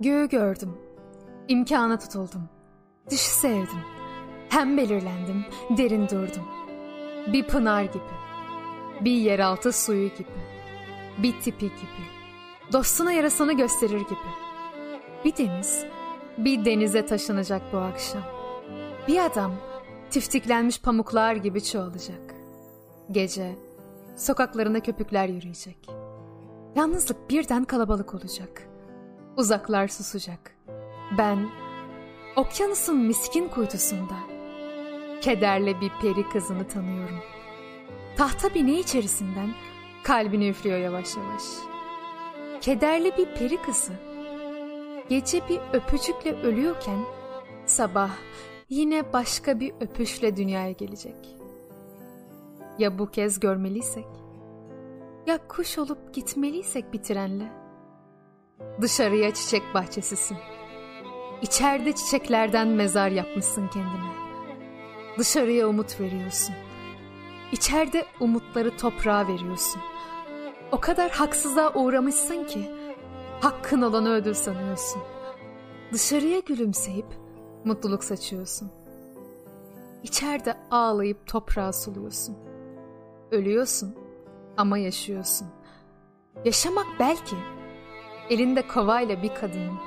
Göğü gördüm. İmkana tutuldum. Düşü sevdim. Hem belirlendim, derin durdum. Bir pınar gibi. Bir yeraltı suyu gibi. Bir tipi gibi. Dostuna yarasını gösterir gibi. Bir deniz, bir denize taşınacak bu akşam. Bir adam, tiftiklenmiş pamuklar gibi çoğalacak. Gece, sokaklarında köpükler yürüyecek. Yalnızlık birden kalabalık olacak. Uzaklar susacak. Ben, okyanusun miskin kuytusunda, kederle bir peri kızını tanıyorum. Tahta bine içerisinden kalbini üflüyor yavaş yavaş. Kederli bir peri kızı, gece bir öpücükle ölüyorken, sabah yine başka bir öpüşle dünyaya gelecek. Ya bu kez görmeliysek? Ya kuş olup gitmeliysek bir trenle? Dışarıya çiçek bahçesisin. İçeride çiçeklerden mezar yapmışsın kendine. Dışarıya umut veriyorsun. İçeride umutları toprağa veriyorsun. O kadar haksızlığa uğramışsın ki hakkın olanı ödül sanıyorsun. Dışarıya gülümseyip mutluluk saçıyorsun. İçeride ağlayıp toprağa suluyorsun. Ölüyorsun ama yaşıyorsun. Yaşamak belki elinde kovayla bir kadının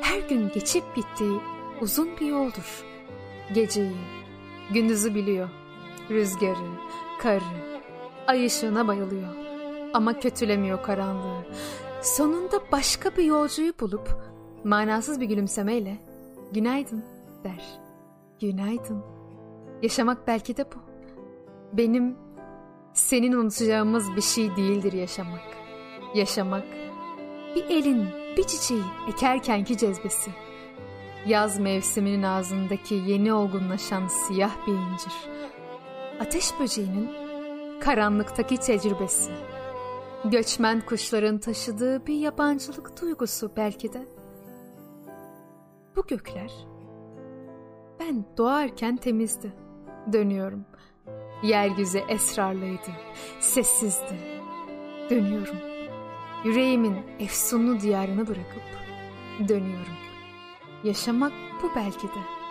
her gün geçip gittiği uzun bir yoldur. Geceyi, gündüzü biliyor. Rüzgarı, karı, ay ışığına bayılıyor. Ama kötülemiyor karanlığı. Sonunda başka bir yolcuyu bulup manasız bir gülümsemeyle günaydın der. Günaydın. Yaşamak belki de bu. Benim senin unutacağımız bir şey değildir yaşamak. Yaşamak bir elin bir çiçeği ekerkenki cezbesi. Yaz mevsiminin ağzındaki yeni olgunlaşan siyah bir incir. Ateş böceğinin karanlıktaki tecrübesi. Göçmen kuşların taşıdığı bir yabancılık duygusu belki de. Bu gökler ben doğarken temizdi. Dönüyorum. Yeryüzü esrarlıydı, sessizdi. Dönüyorum. Yüreğimin efsunlu diyarını bırakıp dönüyorum. Yaşamak bu belki de.